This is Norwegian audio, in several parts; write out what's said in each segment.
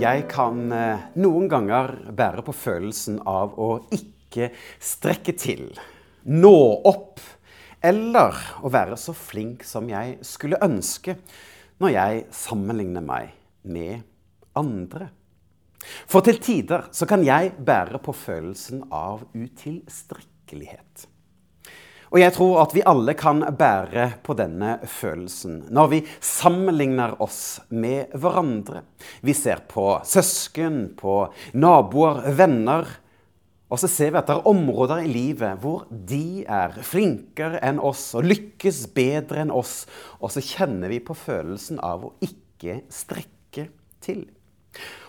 Jeg kan eh, noen ganger bære på følelsen av å ikke strekke til, nå opp, eller å være så flink som jeg skulle ønske når jeg sammenligner meg med andre. For til tider så kan jeg bære på følelsen av utilstrekkelighet. Og jeg tror at vi alle kan bære på denne følelsen når vi sammenligner oss med hverandre. Vi ser på søsken, på naboer, venner. Og så ser vi at det er områder i livet hvor de er flinkere enn oss og lykkes bedre enn oss. Og så kjenner vi på følelsen av å ikke strekke til.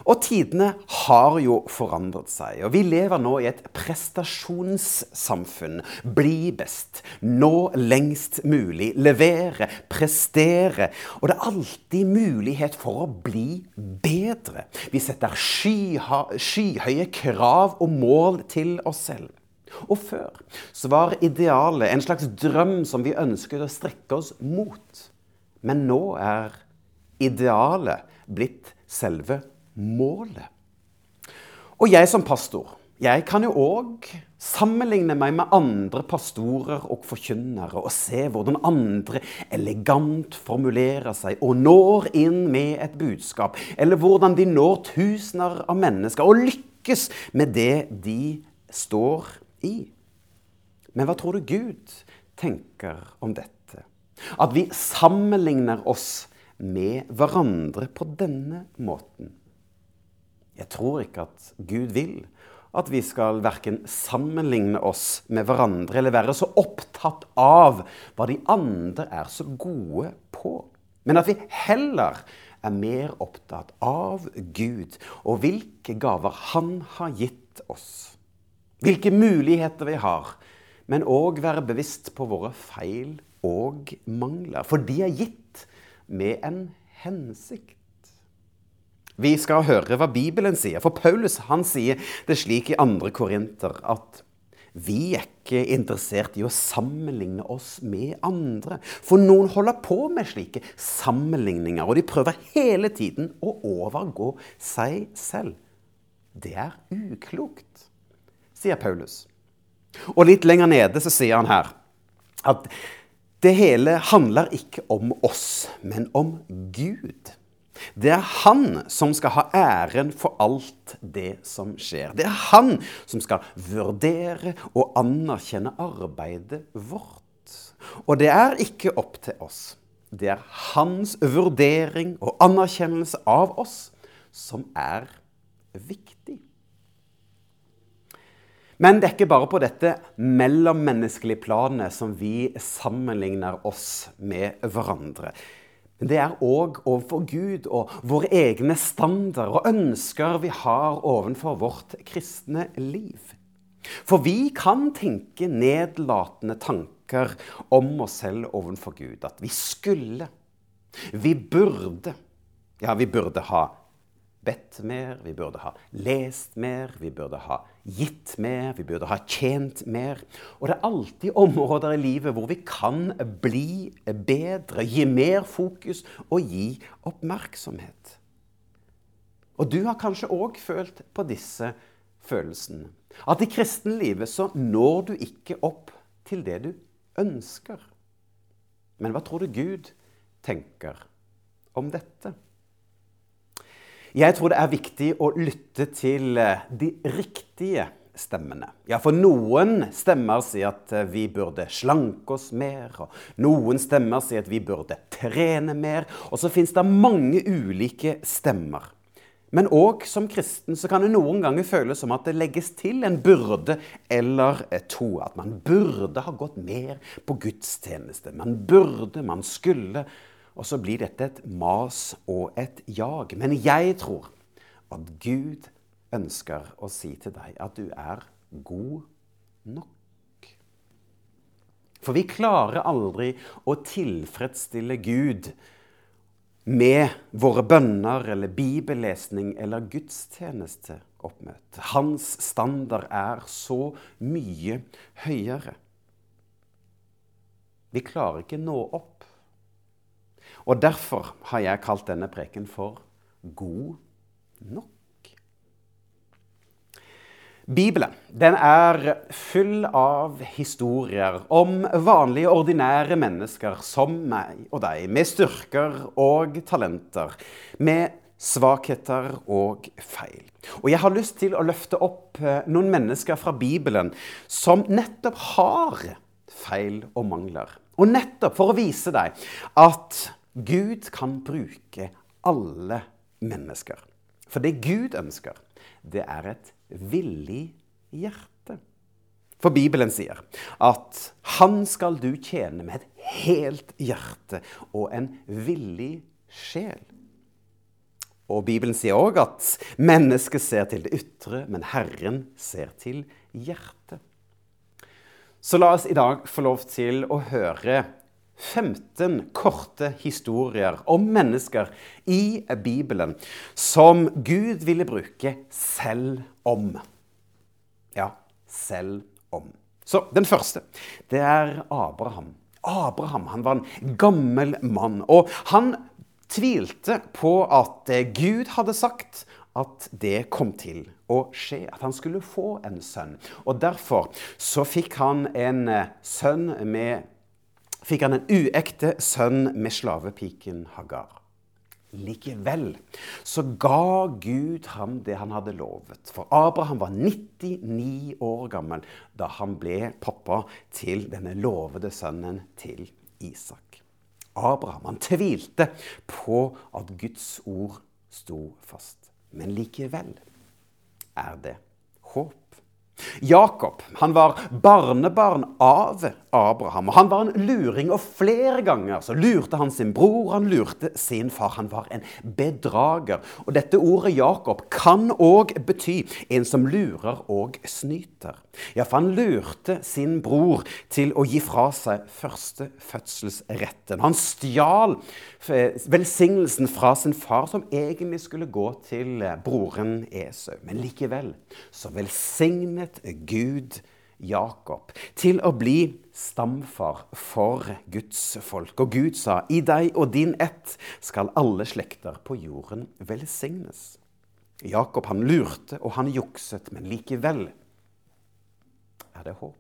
Og tidene har jo forandret seg, og vi lever nå i et prestasjonssamfunn. Bli best, nå lengst mulig, levere, prestere. Og det er alltid mulighet for å bli bedre. Vi setter skyhøye krav og mål til oss selv. Og før så var idealet en slags drøm som vi ønsket å strekke oss mot. Men nå er idealet blitt selve målet. Og jeg som pastor, jeg kan jo òg sammenligne meg med andre pastorer og forkynnere og se hvordan andre elegant formulerer seg og når inn med et budskap, eller hvordan de når tusener av mennesker og lykkes med det de står i. Men hva tror du Gud tenker om dette? At vi sammenligner oss med hverandre på denne måten. Jeg tror ikke at Gud vil at vi skal verken sammenligne oss med hverandre eller være så opptatt av hva de andre er så gode på. Men at vi heller er mer opptatt av Gud og hvilke gaver Han har gitt oss. Hvilke muligheter vi har, men òg være bevisst på våre feil og mangler. For de er gitt med en hensikt. Vi skal høre hva Bibelen sier. For Paulus han sier det slik i 2. Korinter at vi er ikke interessert i å sammenligne oss med andre. For noen holder på med slike sammenligninger, og de prøver hele tiden å overgå seg selv. Det er uklokt, sier Paulus. Og litt lenger nede så sier han her at det hele handler ikke om oss, men om Gud. Det er han som skal ha æren for alt det som skjer. Det er han som skal vurdere og anerkjenne arbeidet vårt. Og det er ikke opp til oss. Det er hans vurdering og anerkjennelse av oss som er viktig. Men det er ikke bare på dette mellommenneskelige planet som vi sammenligner oss med hverandre. Men det er òg overfor Gud og våre egne standarder og ønsker vi har overfor vårt kristne liv. For vi kan tenke nedlatende tanker om oss selv overfor Gud. At vi skulle, vi burde. Ja, vi burde ha bedt mer, vi burde ha lest mer, vi burde ha gitt mer, vi burde ha tjent mer. Og det er alltid områder i livet hvor vi kan bli bedre, gi mer fokus og gi oppmerksomhet. Og du har kanskje òg følt på disse følelsene. At i kristenlivet så når du ikke opp til det du ønsker. Men hva tror du Gud tenker om dette? Jeg tror det er viktig å lytte til eh, de riktige stemmene. Ja, for noen stemmer sier at eh, vi burde slanke oss mer. og Noen stemmer sier at vi burde trene mer. Og så fins det mange ulike stemmer. Men òg som kristen så kan det noen ganger føles som at det legges til en byrde eller to. At man burde ha gått mer på gudstjeneste. Man burde, man skulle. Og så blir dette et mas og et jag. Men jeg tror at Gud ønsker å si til deg at du er god nok. For vi klarer aldri å tilfredsstille Gud med våre bønner eller bibellesning eller gudstjenesteoppmøte. Hans standard er så mye høyere. Vi klarer ikke nå opp. Og derfor har jeg kalt denne preken for God nok? Bibelen den er full av historier om vanlige, ordinære mennesker som meg og deg, med styrker og talenter, med svakheter og feil. Og jeg har lyst til å løfte opp eh, noen mennesker fra Bibelen som nettopp har feil og mangler. Og nettopp for å vise deg at Gud kan bruke alle mennesker. For det Gud ønsker, det er et villig hjerte. For Bibelen sier at 'han skal du tjene med et helt hjerte og en villig sjel'. Og Bibelen sier òg at mennesket ser til det ytre, men Herren ser til hjertet. Så la oss i dag få lov til å høre 15 korte historier om mennesker i Bibelen som Gud ville bruke selv om. Ja, selv om. Så den første, det er Abraham. Abraham han var en gammel mann, og han tvilte på at Gud hadde sagt at det kom til å skje, at han skulle få en sønn. Og Derfor så fikk han en sønn med fikk han en uekte sønn med slavepiken Hagar. Likevel så ga Gud ham det han hadde lovet. For Abraham var 99 år gammel da han ble pappa til denne lovede sønnen til Isak. Abraham han tvilte på at Guds ord sto fast. Men likevel er det håp. Jakob han var barnebarn av Abraham. og Han var en luring, og flere ganger så lurte han sin bror, han lurte sin far. Han var en bedrager. Og Dette ordet Jakob kan òg bety en som lurer og snyter. Ja, for han lurte sin bror til å gi fra seg førstefødselsretten. Han stjal velsignelsen fra sin far, som egentlig skulle gå til broren Esau. Men likevel så velsignet Gud Jakob til å bli stamfar for Guds folk. Og Gud sa, i deg og din ett skal alle slekter på jorden velsignes. Jakob han lurte og han jukset, men likevel er det håp.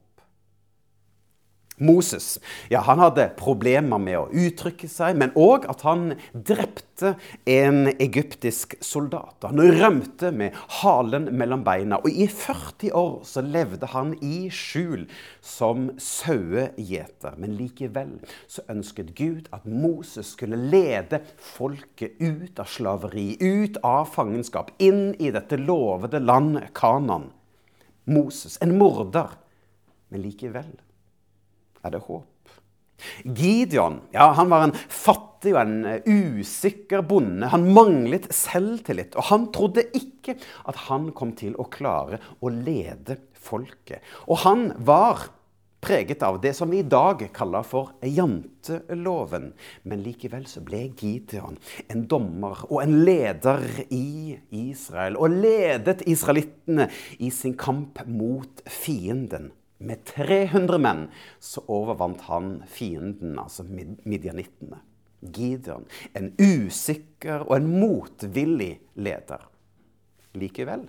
Moses ja, han hadde problemer med å uttrykke seg, men òg at han drepte en egyptisk soldat. Han rømte med halen mellom beina, og i 40 år så levde han i skjul som sauegjeter. Men likevel så ønsket Gud at Moses skulle lede folket ut av slaveri, ut av fangenskap, inn i dette lovede land Kanan. Moses, en morder, men likevel er det håp. Gideon ja, han var en fattig og en eh, usikker bonde. Han manglet selvtillit, og han trodde ikke at han kom til å klare å lede folket. Og han var preget av det som vi i dag kaller for janteloven. Men likevel så ble Gideon en dommer og en leder i Israel, og ledet israelittene i sin kamp mot fienden. Med 300 menn så overvant han fienden, altså midjanittene. Gideon, en usikker og en motvillig leder. Likevel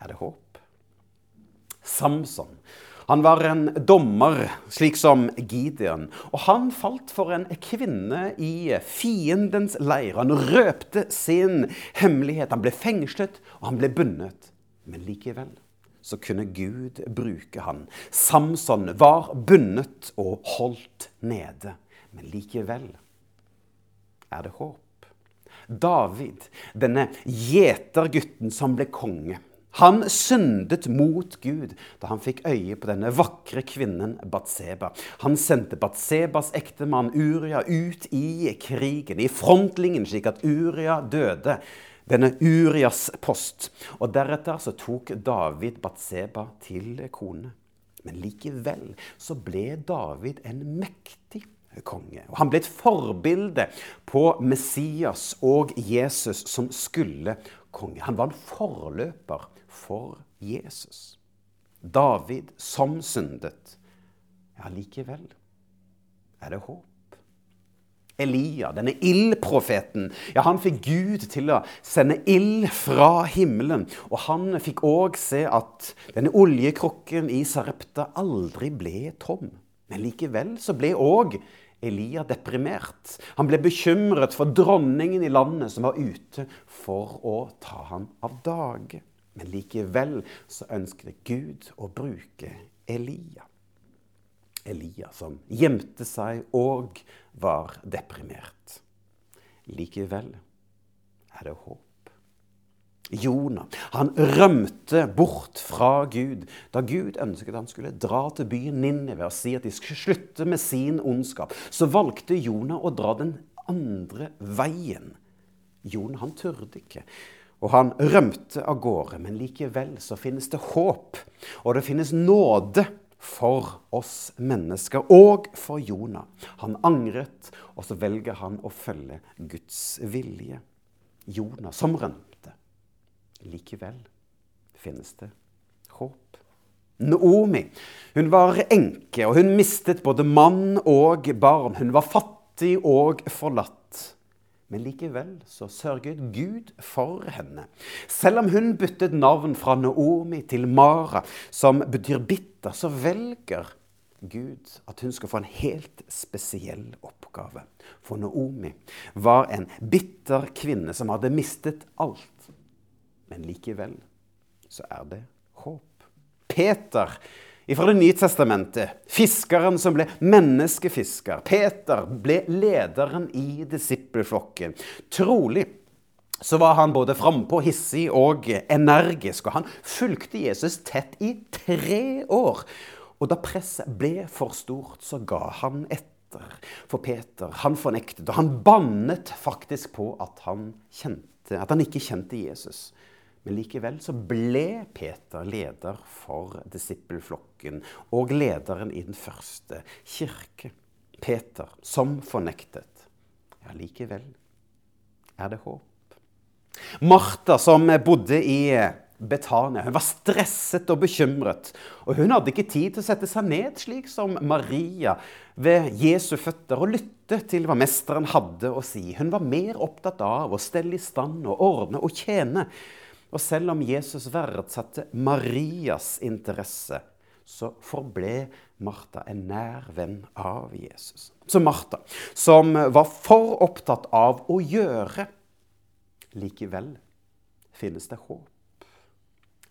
er det håp. Samson han var en dommer, slik som Gideon. Og han falt for en kvinne i fiendens leir. Han røpte sin hemmelighet. Han ble fengslet, og han ble bundet. Men likevel så kunne Gud bruke han. Samson var bundet og holdt nede, men likevel er det håp. David, denne gjetergutten som ble konge, han syndet mot Gud da han fikk øye på denne vakre kvinnen Batseba. Han sendte Batsebas ektemann Uria ut i krigen, i frontlinjen, slik at Uria døde denne Urias post. Og deretter så tok David Batseba til kone. Men likevel så ble David en mektig konge. Og han ble et forbilde på Messias og Jesus som skulle konge. Han var en forløper for Jesus. David som syndet. Ja, likevel er det håp. Elia, denne ildprofeten, ja, han fikk Gud til å sende ild fra himmelen. Og han fikk òg se at denne oljekrukken i Sarepta aldri ble tom. Men likevel så ble òg Elia deprimert. Han ble bekymret for dronningen i landet som var ute for å ta ham av dage. Men likevel så ønsket Gud å bruke Elia. Elia som gjemte seg og var deprimert. Likevel er det håp. Jonah han rømte bort fra Gud da Gud ønsket han skulle dra til byen Ninive og si at de skulle slutte med sin ondskap. Så valgte Jonah å dra den andre veien. Jonah han turde ikke. Og han rømte av gårde. Men likevel så finnes det håp, og det finnes nåde for oss mennesker og for Jonah. Han angret, og så velger han å følge Guds vilje. Jonah som rømte. Likevel finnes det håp. Naomi hun var enke, og hun mistet både mann og barn. Hun var fattig og forlatt. Men likevel så sørget Gud for henne. Selv om hun byttet navn fra Naomi til Mara, som betyr bitter, så velger Gud at hun skal få en helt spesiell oppgave. For Naomi var en bitter kvinne som hadde mistet alt. Men likevel så er det håp. Peter fra Det nye testamentet. Fiskeren som ble menneskefisker. Peter ble lederen i disippelflokken. Trolig så var han både frampå, hissig og energisk. Og han fulgte Jesus tett i tre år. Og da presset ble for stort, så ga han etter. For Peter, han fornektet, og han bannet faktisk på at han, kjente, at han ikke kjente Jesus. Men likevel så ble Peter leder for disippelflokken og lederen i den første kirke. Peter som fornektet. Ja, likevel er det håp. Martha som bodde i Betania, hun var stresset og bekymret. Og hun hadde ikke tid til å sette seg ned, slik som Maria ved Jesu føtter, og lytte til hva mesteren hadde å si. Hun var mer opptatt av å stelle i stand og ordne og tjene og selv om Jesus verdsatte Marias interesse, så forble Martha en nær venn av Jesus. Så Martha, som var for opptatt av å gjøre, likevel finnes det håp.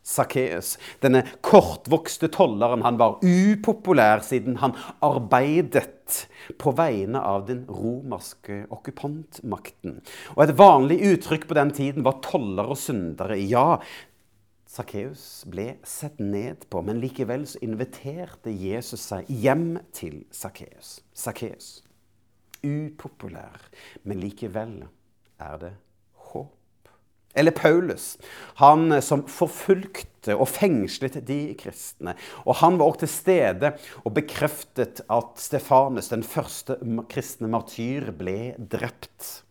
Sakkeus, denne kortvokste tolleren, han var upopulær siden han arbeidet på vegne av den romerske okkupantmakten. Og Et vanlig uttrykk på den tiden var toller og syndere. Ja, Sakkeus ble sett ned på, men likevel så inviterte Jesus seg hjem til Sakkeus. Sakkeus. Upopulær, men likevel er det eller Paulus, han som forfulgte og fengslet de kristne. Og han var også til stede og bekreftet at Stefanus, den første kristne martyr, ble drept.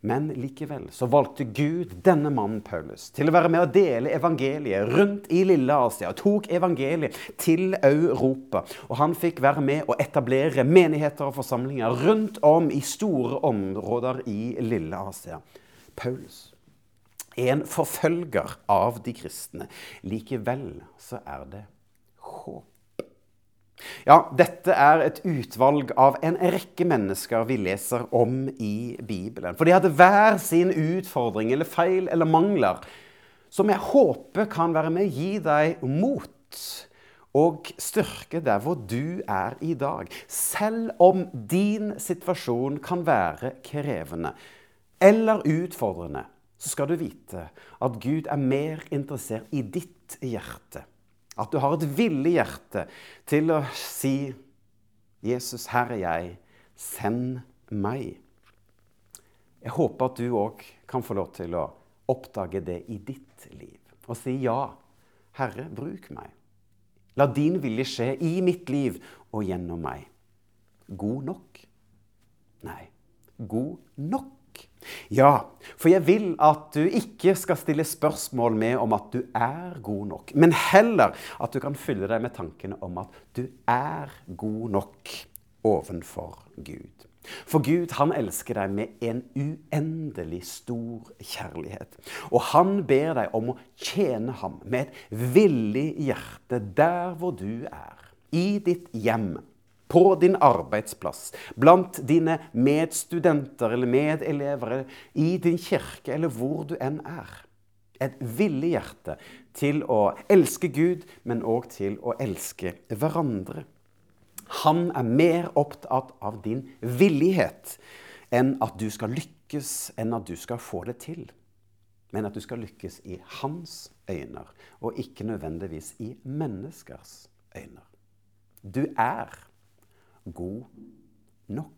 Men likevel så valgte Gud denne mannen Paulus til å være med å dele evangeliet rundt i Lille Asia. Tok evangeliet til Europa. Og han fikk være med å etablere menigheter og forsamlinger rundt om i store områder i Lille Asia. Paulus en forfølger av de kristne. Likevel så er det håp. Ja, dette er et utvalg av en rekke mennesker vi leser om i Bibelen. For de hadde hver sin utfordring eller feil eller mangler, som jeg håper kan være med å gi deg mot og styrke der hvor du er i dag. Selv om din situasjon kan være krevende eller utfordrende så skal du vite at Gud er mer interessert i ditt hjerte. At du har et villig hjerte til å si 'Jesus, her er jeg. Send meg'. Jeg håper at du òg kan få lov til å oppdage det i ditt liv. Og si 'Ja, Herre, bruk meg'. La din vilje skje i mitt liv og gjennom meg. God nok? Nei, god nok. Ja, for jeg vil at du ikke skal stille spørsmål med om at du er god nok, men heller at du kan fylle deg med tankene om at du er god nok ovenfor Gud. For Gud, han elsker deg med en uendelig stor kjærlighet. Og han ber deg om å tjene ham med et villig hjerte der hvor du er. I ditt hjem, på din arbeidsplass, blant dine medstudenter eller medelever, i din kirke eller hvor du enn er. Et villig hjerte til å elske Gud, men òg til å elske hverandre. Han er mer opptatt av din villighet enn at du skal lykkes, enn at du skal få det til. Men at du skal lykkes i hans øyne, og ikke nødvendigvis i menneskers øyne. Du er god nok.